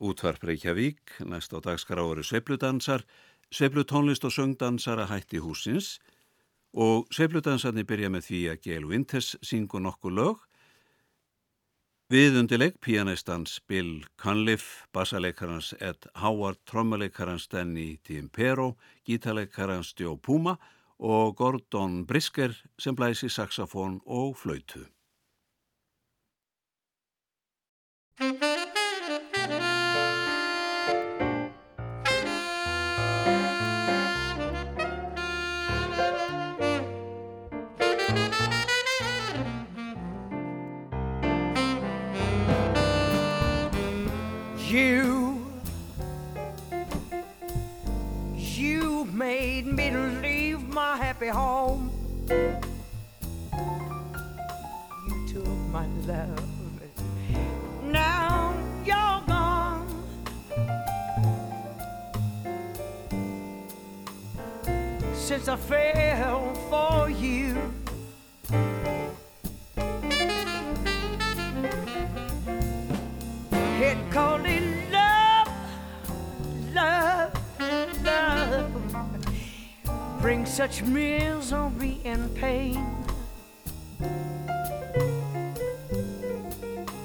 Útvarp Reykjavík, næst á dagskráru Sveipludansar, Sveiplutónlist og söngdansara hætti húsins og Sveipludansarni byrja með því að Gail Winters syngu nokkuð lög. Viðundileg pianistans Bill Cunliffe, bassalekarans Ed Howard, trommuleikarans Danny Timpero, gítaleikarans Joe Puma og Gordon Brisker sem blæsi saxofón og flautu. Happy home. You took my love. Now you're gone. Since I fell for you. Brings such misery and pain.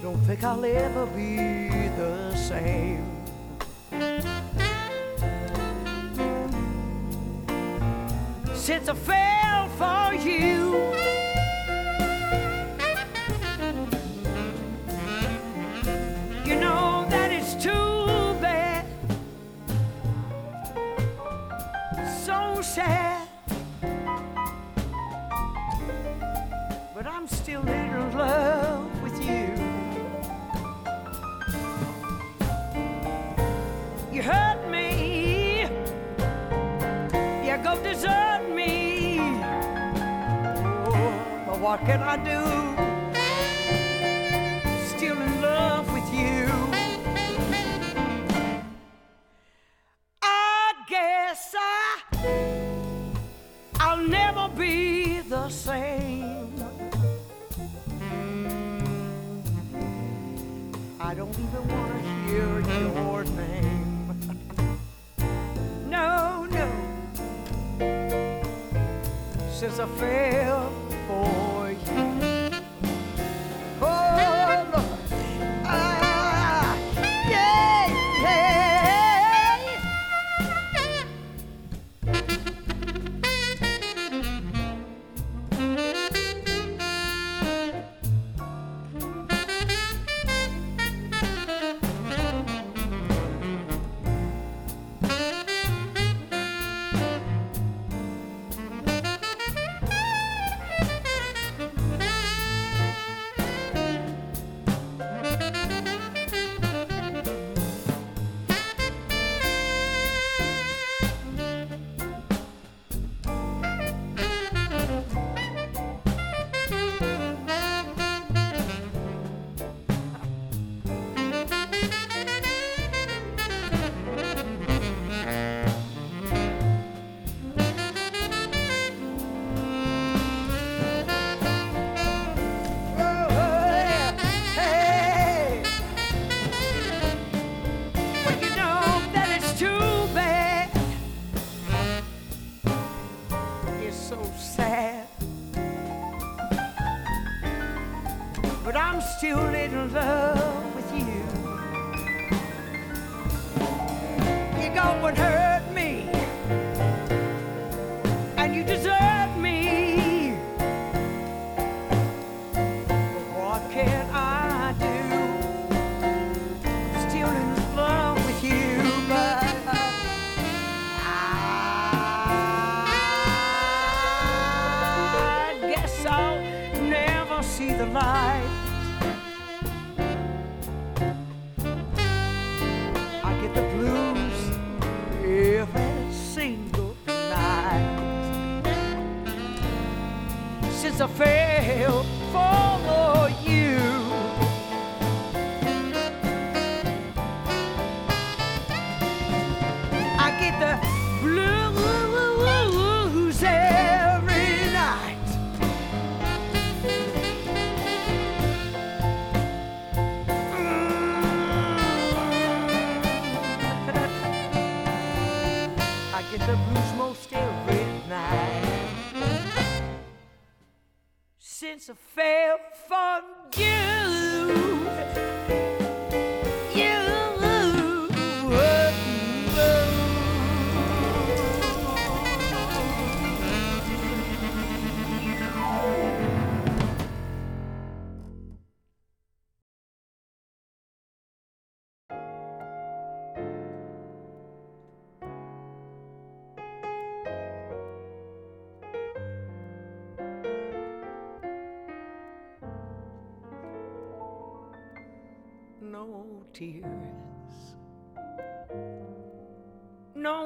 Don't think I'll ever be the same. Since I fell for you. You know that it's too bad, so sad. Still in love with you. You hurt me, you go desert me. Oh, but what can I do? Don't even want to hear your name. No, no. Since I fell for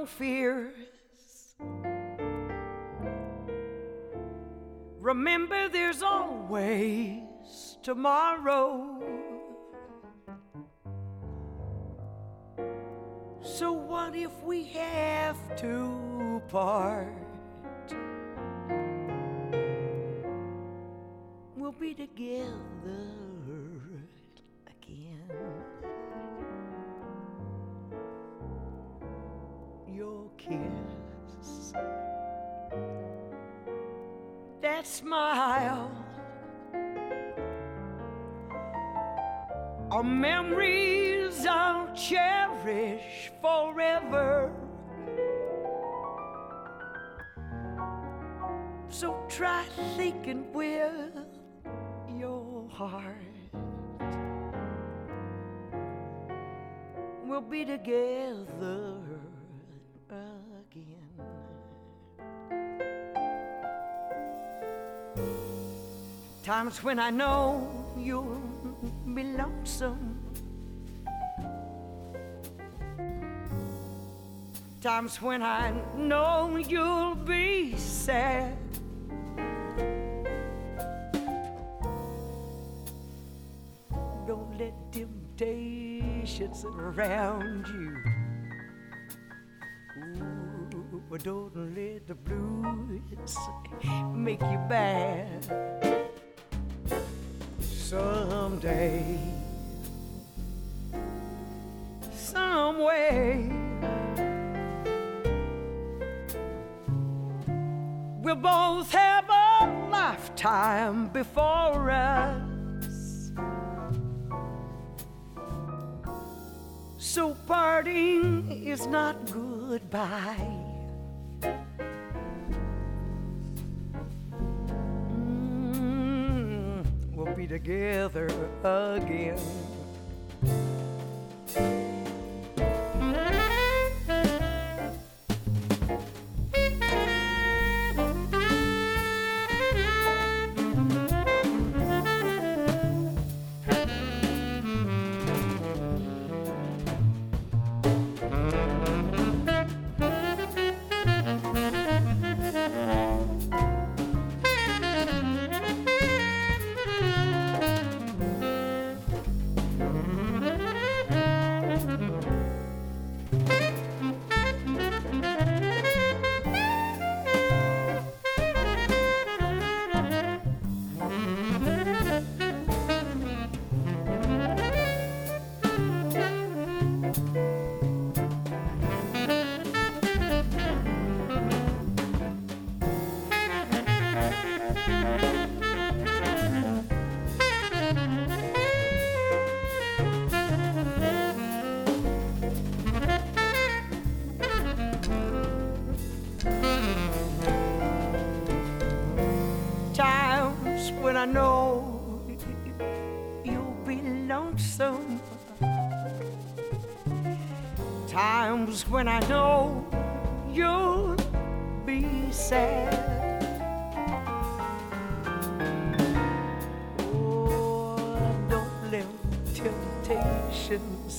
fears. Remember, there's always tomorrow. So, what if we have to part? We'll be together kiss. That smile. our memories I'll cherish forever. So try thinking with your heart. We'll be together again. Times when I know you'll be lonesome. Times when I know you'll be sad. Don't let temptations around you but don't let the blues make you bad. Someday, some way, we'll both have a lifetime before us. So parting is not goodbye. Together again.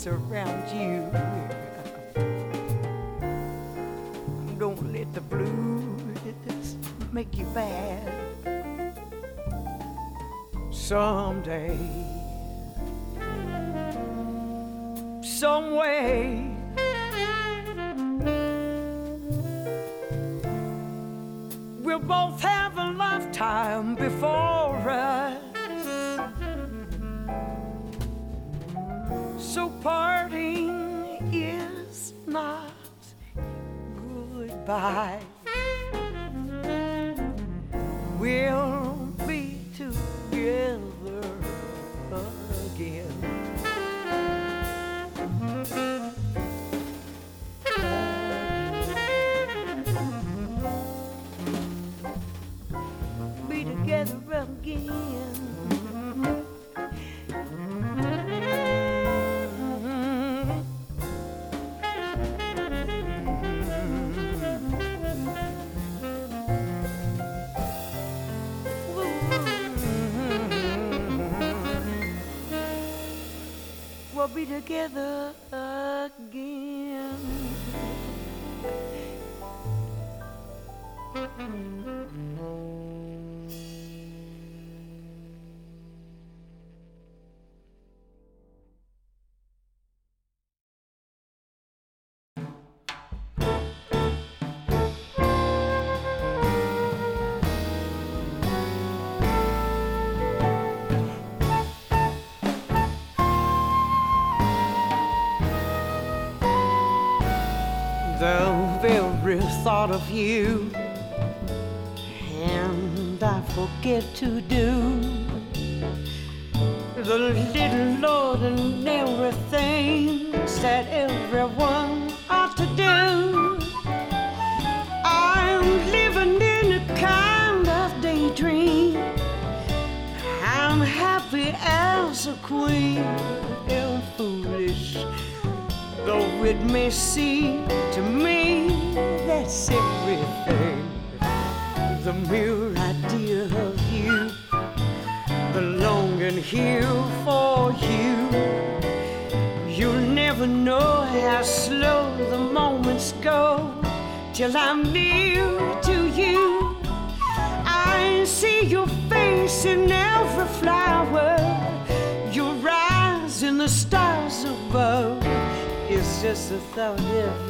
Surround you. Don't let the blues make you bad someday, some way. We'll both have a lifetime before together of you. And I forget to do It's just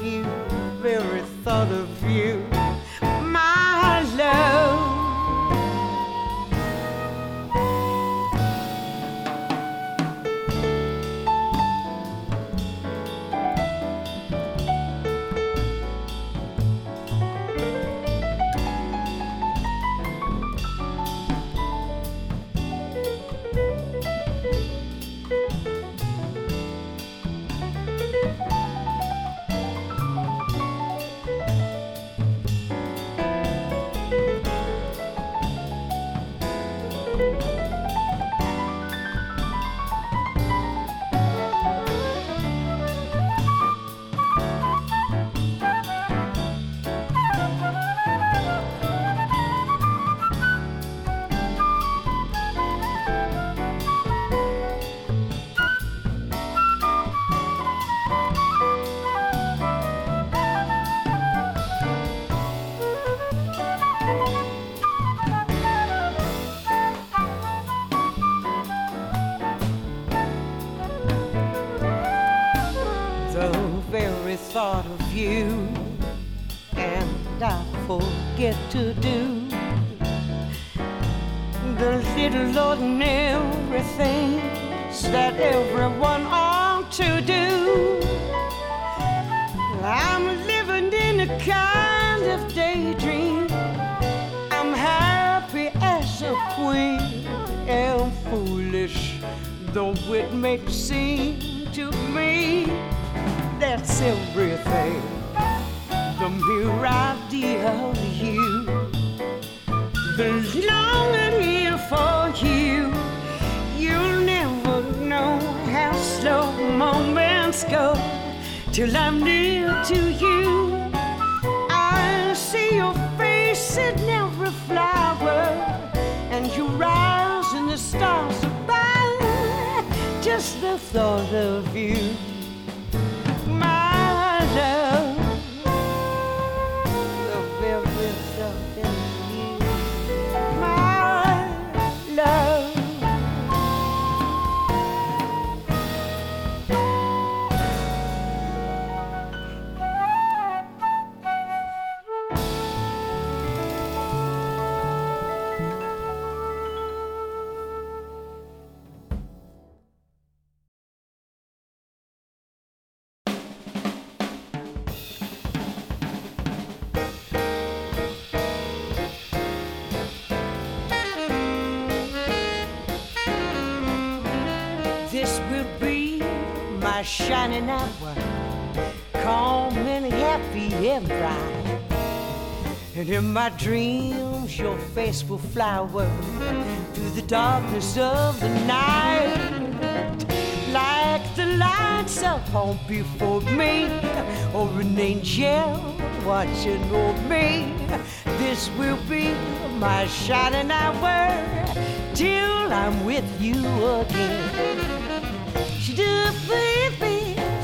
forget to do the little ordinary things that everyone ought to do. I'm living in a kind of daydream. I'm happy as a queen and foolish, though it may seem to me that's everything. The mere idea of you, the longing here for you. You'll never know how slow moments go till I'm near to you. I see your face in every flower, and your eyes in the stars above. Just the thought of you shining hour, calm and happy and bright. And in my dreams, your face will flower through the darkness of the night. Like the lights upon before me, or an angel watching over me. This will be my shining hour till I'm with you again.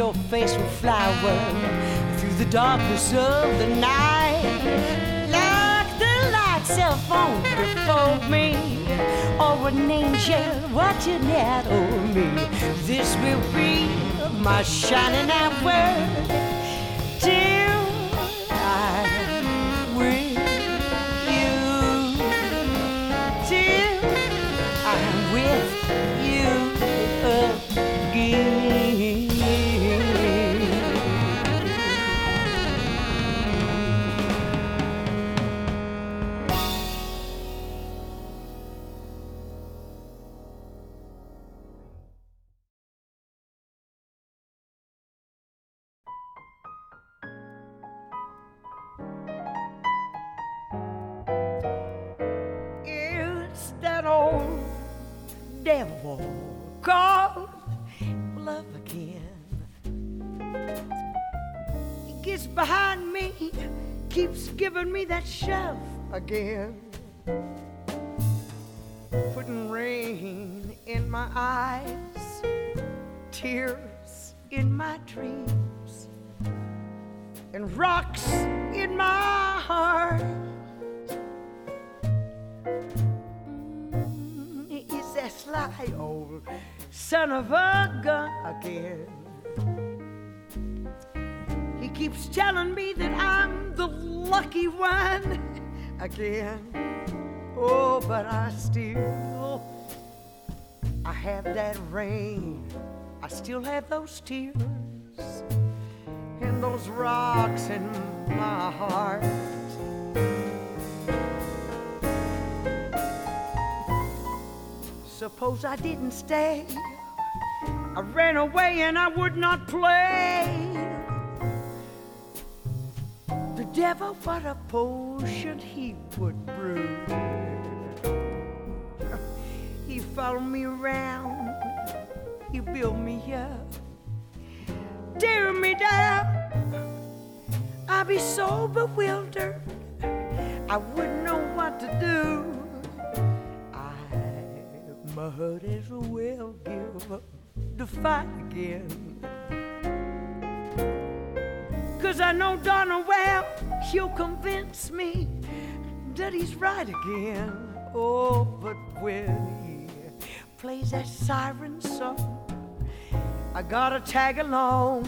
your face will flower through the darkness of the night. Like the lights on before me, or an angel watching out on me. This will be my shining hour. Again. Putting rain in my eyes, tears in my dreams, and rocks in my heart. Mm, he's that sly old son of a gun again. He keeps telling me that I'm the lucky one again. Oh, but I still, I have that rain. I still have those tears and those rocks in my heart. Suppose I didn't stay. I ran away and I would not play. Devil, what a potion he would brew. He followed me around, he built me up, tear me down. I'd be so bewildered, I wouldn't know what to do. I might as well give up the fight again. Cause I know darn well he'll convince me that he's right again. Oh, but when he plays that siren song, I gotta tag along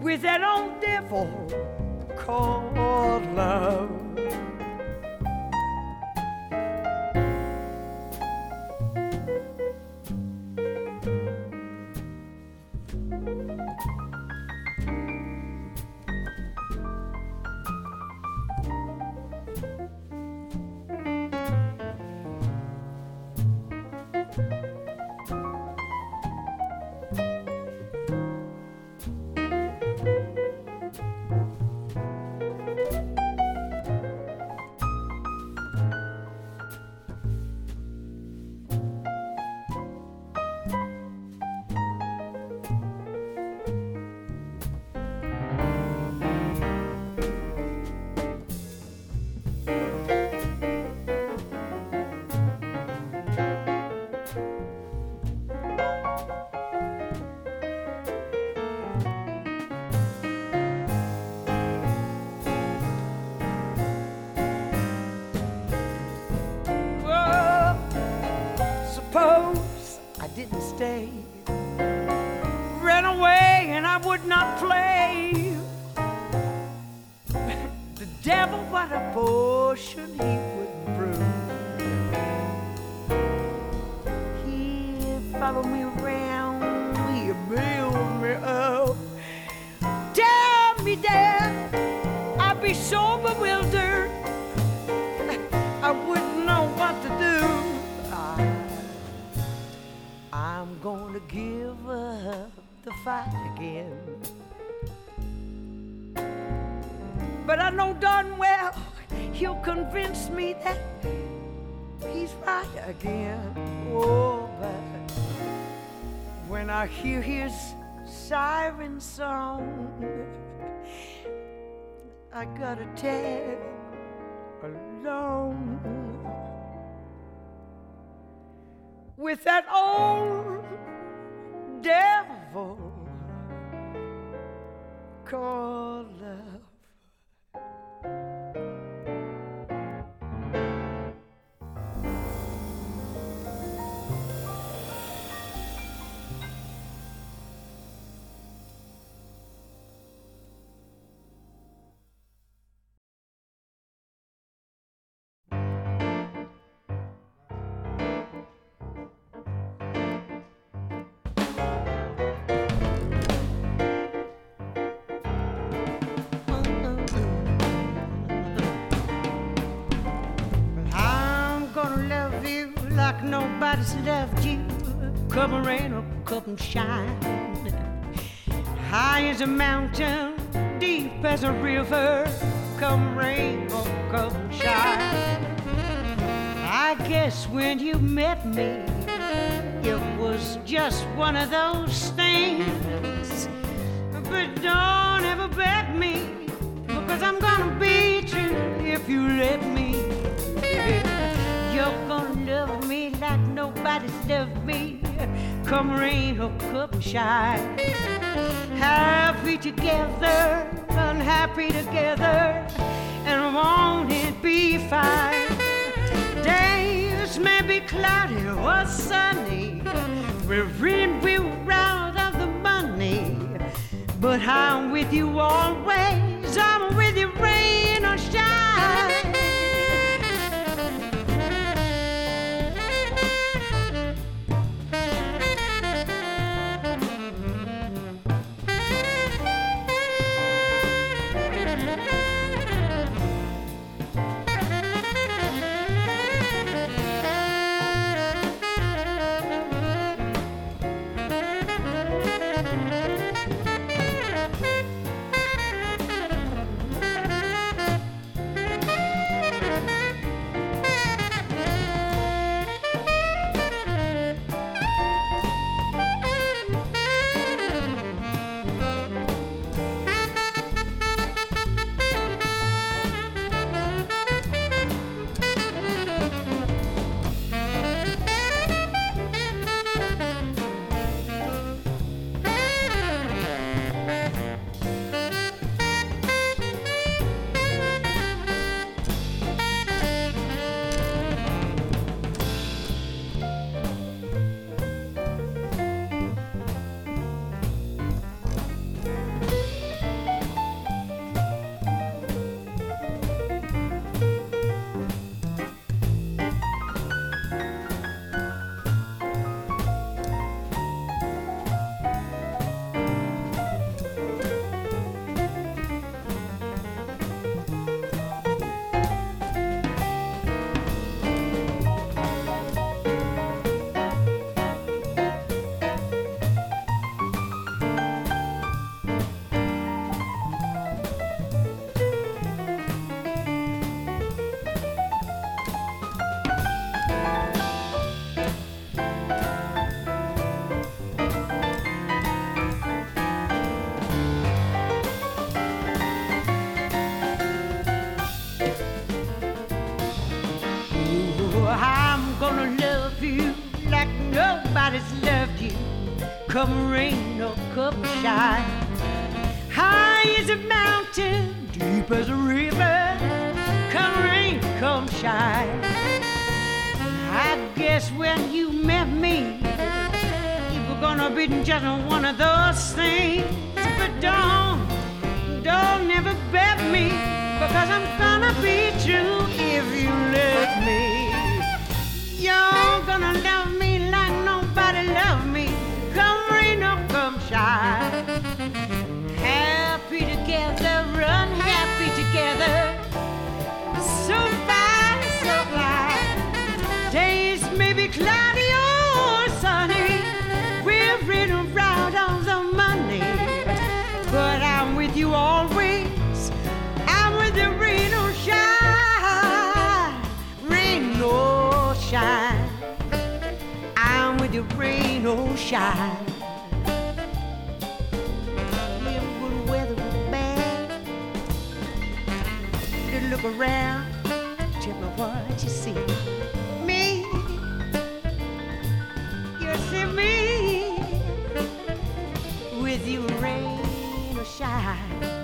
with that old devil called love. Tag along with that old devil called love. Nobody's loved you. Come rain or come shine. High as a mountain, deep as a river. Come rain or come shine. I guess when you met me, it was just one of those things. But don't ever bet me, because I'm gonna beat you if you let me. You're gonna nobody's loved me. Come rain or come shine. Happy together, unhappy together, and won't it be fine? Days may be cloudy or sunny. We're in, we're out of the money. But I'm with you always. I'm with you, mountain, deep as a river. Come rain, come shine. I guess when you met me, you were gonna be just one of those things. But don't, don't never bet me, because I'm gonna be true if you let me. You're gonna love me or shine. If good weather or bad, you look around, tell me what you see. Me, you see me with you, rain or shine.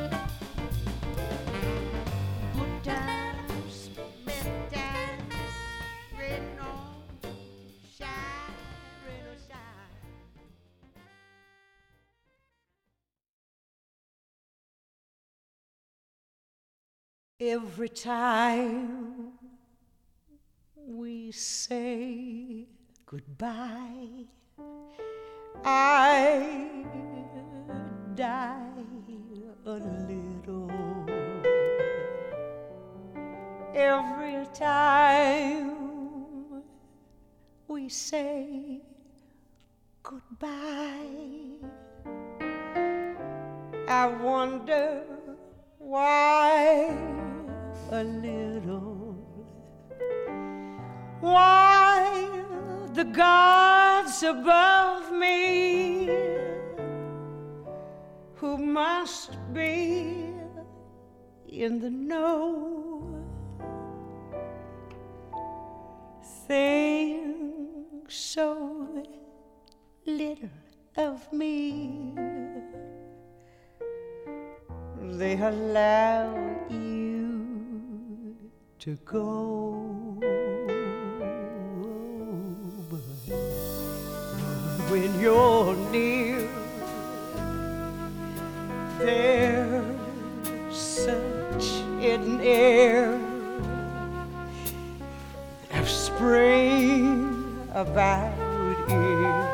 Every time we say goodbye, I die a little. Every time we say goodbye, I wonder why a little. Why the gods above me who must be in the know think so little of me they allow to go. But when you're near, there's such an air of spring about here.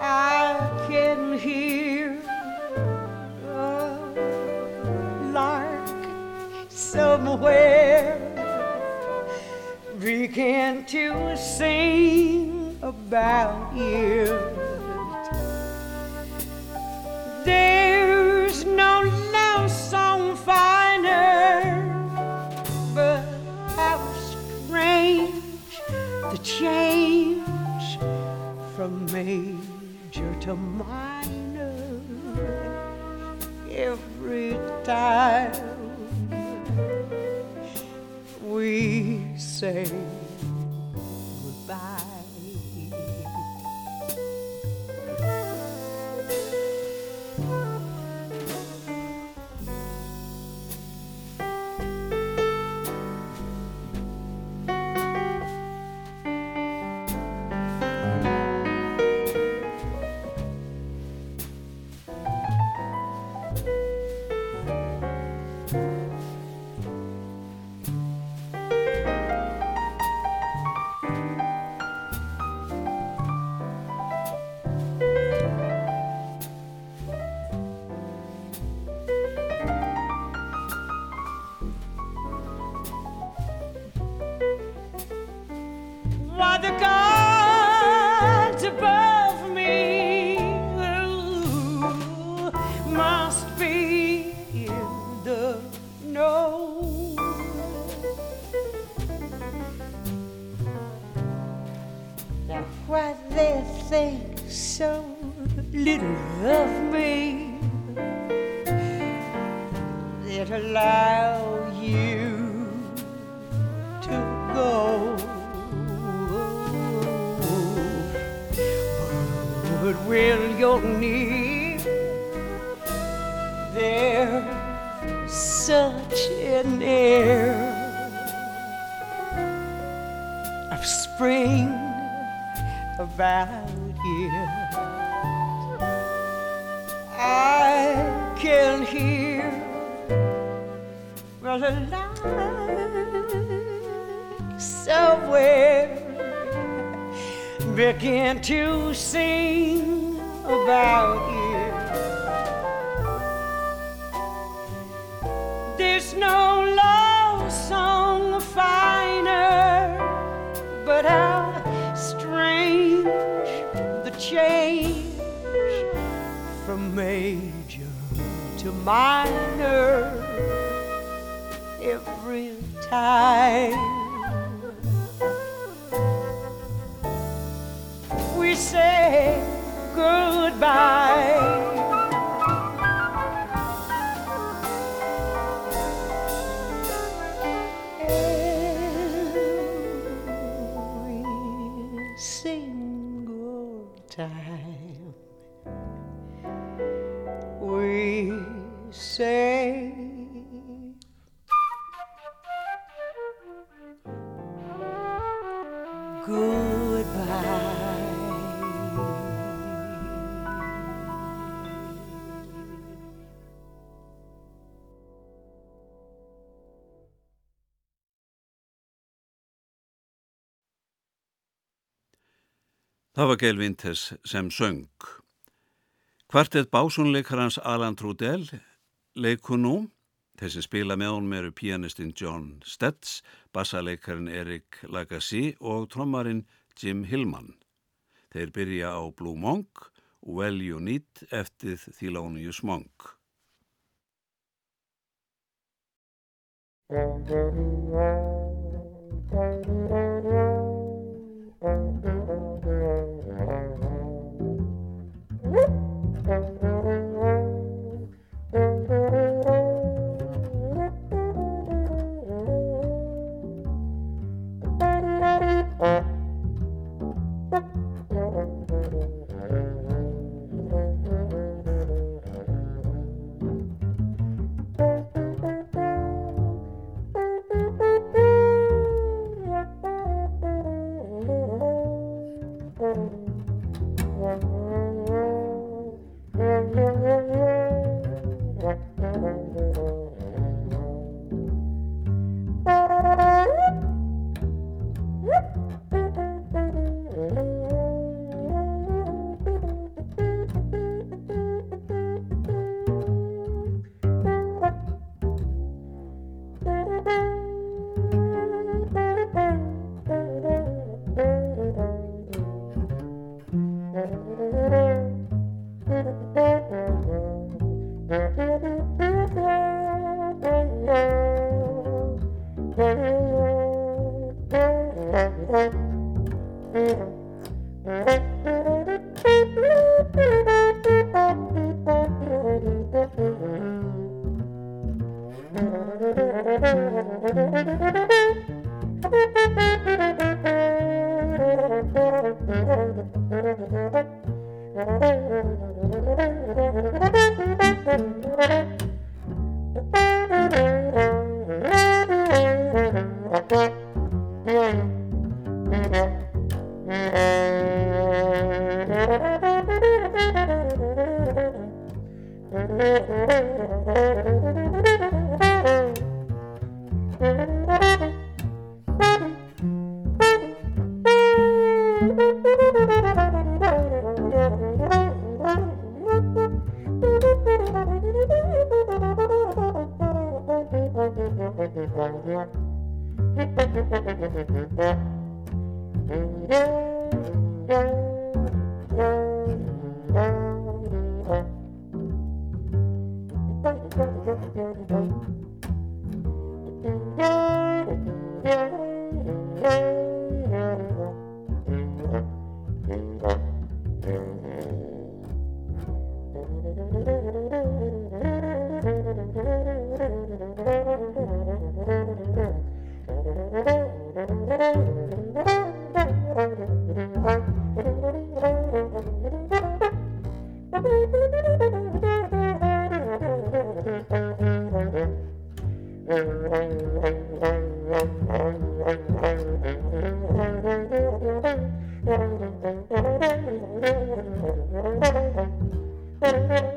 I can hear somewhere begin to sing about you. There's no love song finer, but how strange the change from major to minor every time we say Það var Gail Winters sem söng. Kvartett básónleikarans Alan Trudell leiku nú. Þessi spila með honum eru pianistinn John Stetz, bassaleikarin Erik Lagasse og trommarin Jim Hillman. Þeir byrja á Blue Monk Well You Need eftir Thelonious Monk. Thank you. Thank you.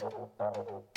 tchau, tchau.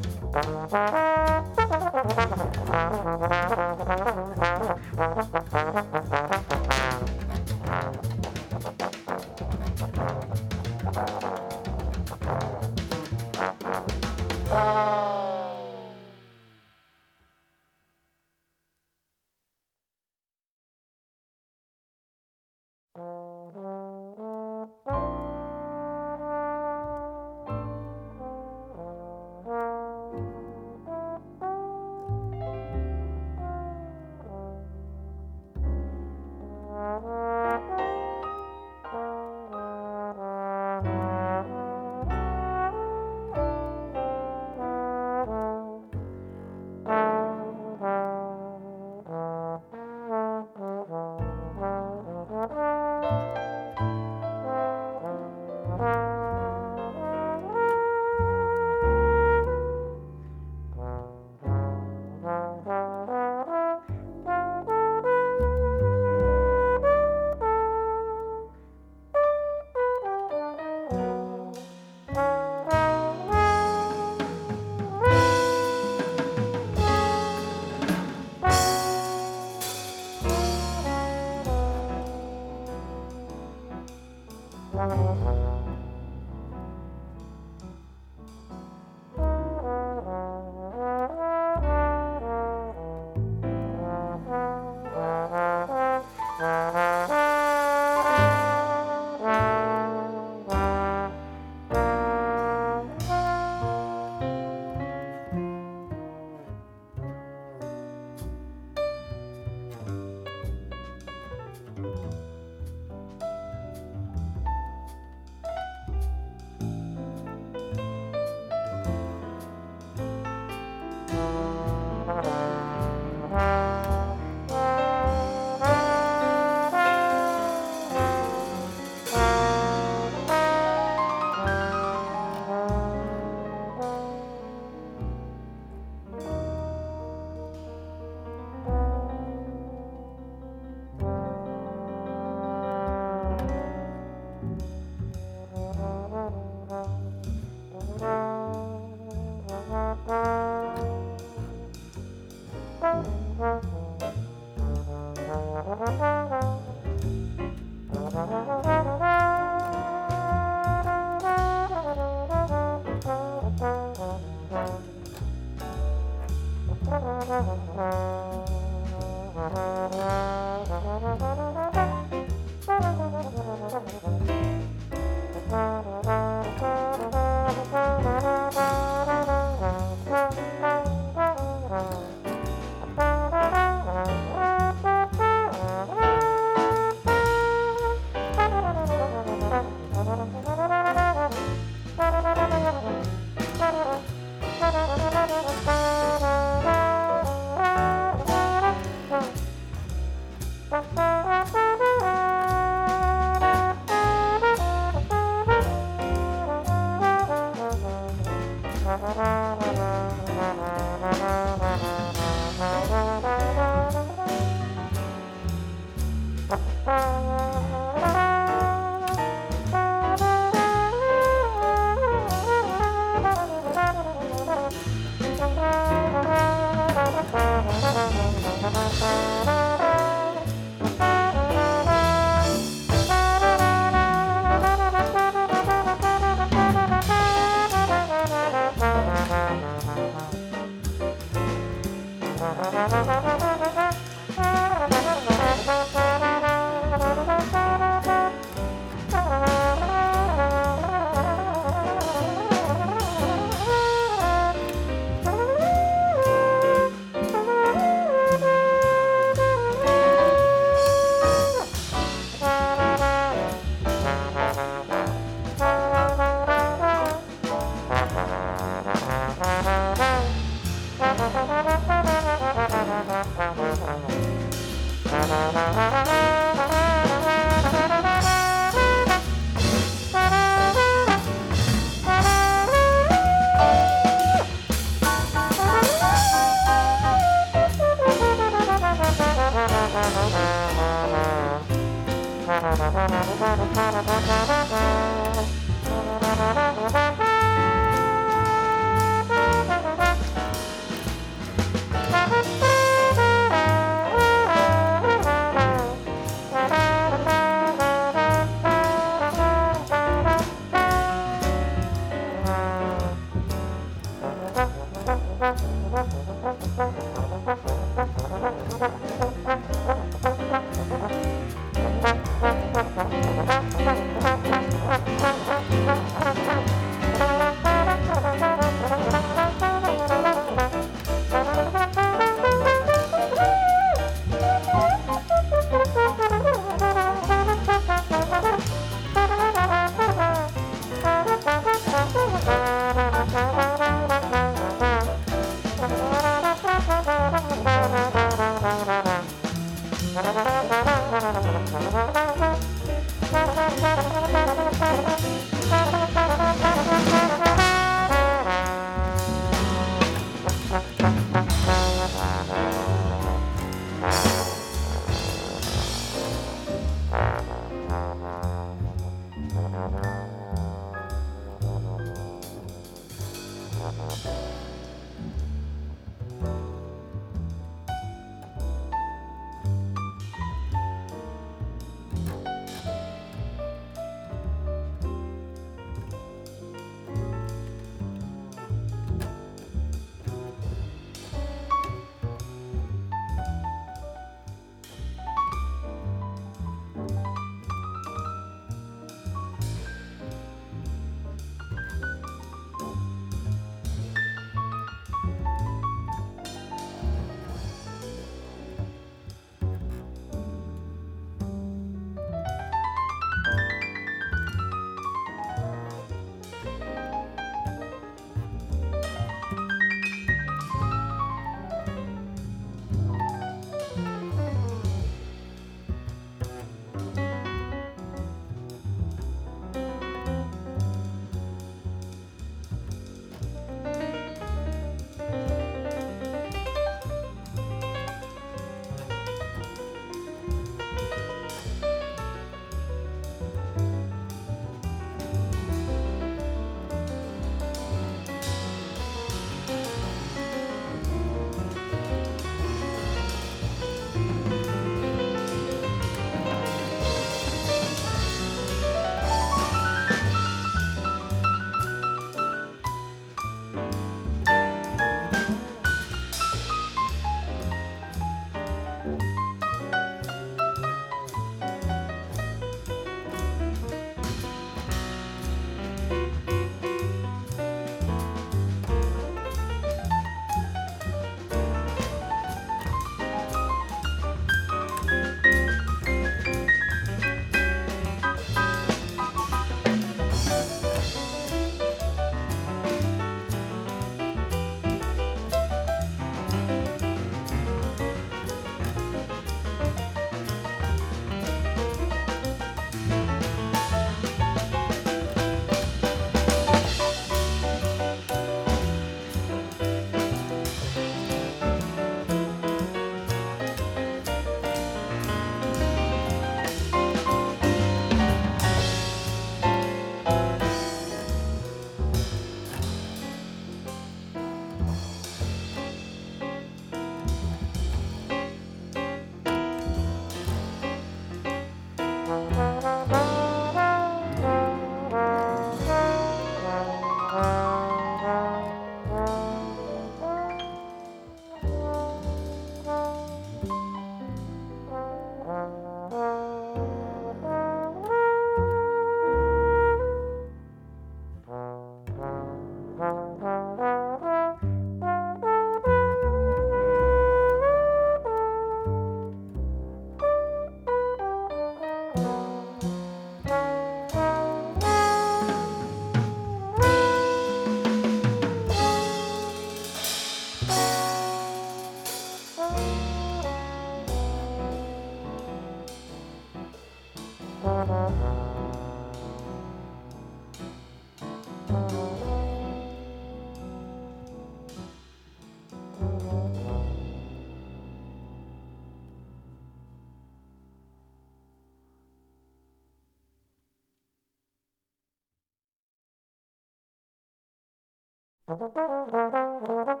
Thank.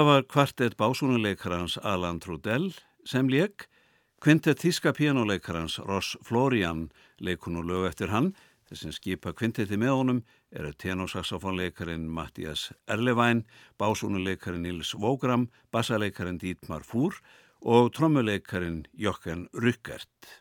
Það var kvartett básúnuleikarans Alan Trudell sem leik, kvintett þíska pianoleikarans Ross Florian leikun og lög eftir hann, þessum skipa kvintetti með honum eru tenosaxofónleikarin Mattias Erlevæn, básúnuleikarin Nils Vógram, bassaleikarin Dietmar Fúr og trommuleikarin Jokken Ruckert.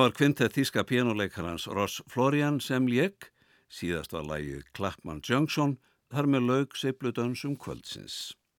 Það var kvintið þíska pianoleikarans Ross Florian sem lék, síðast var lægið Clapman Junction, þar með laug Seibludönsum kvöldsins.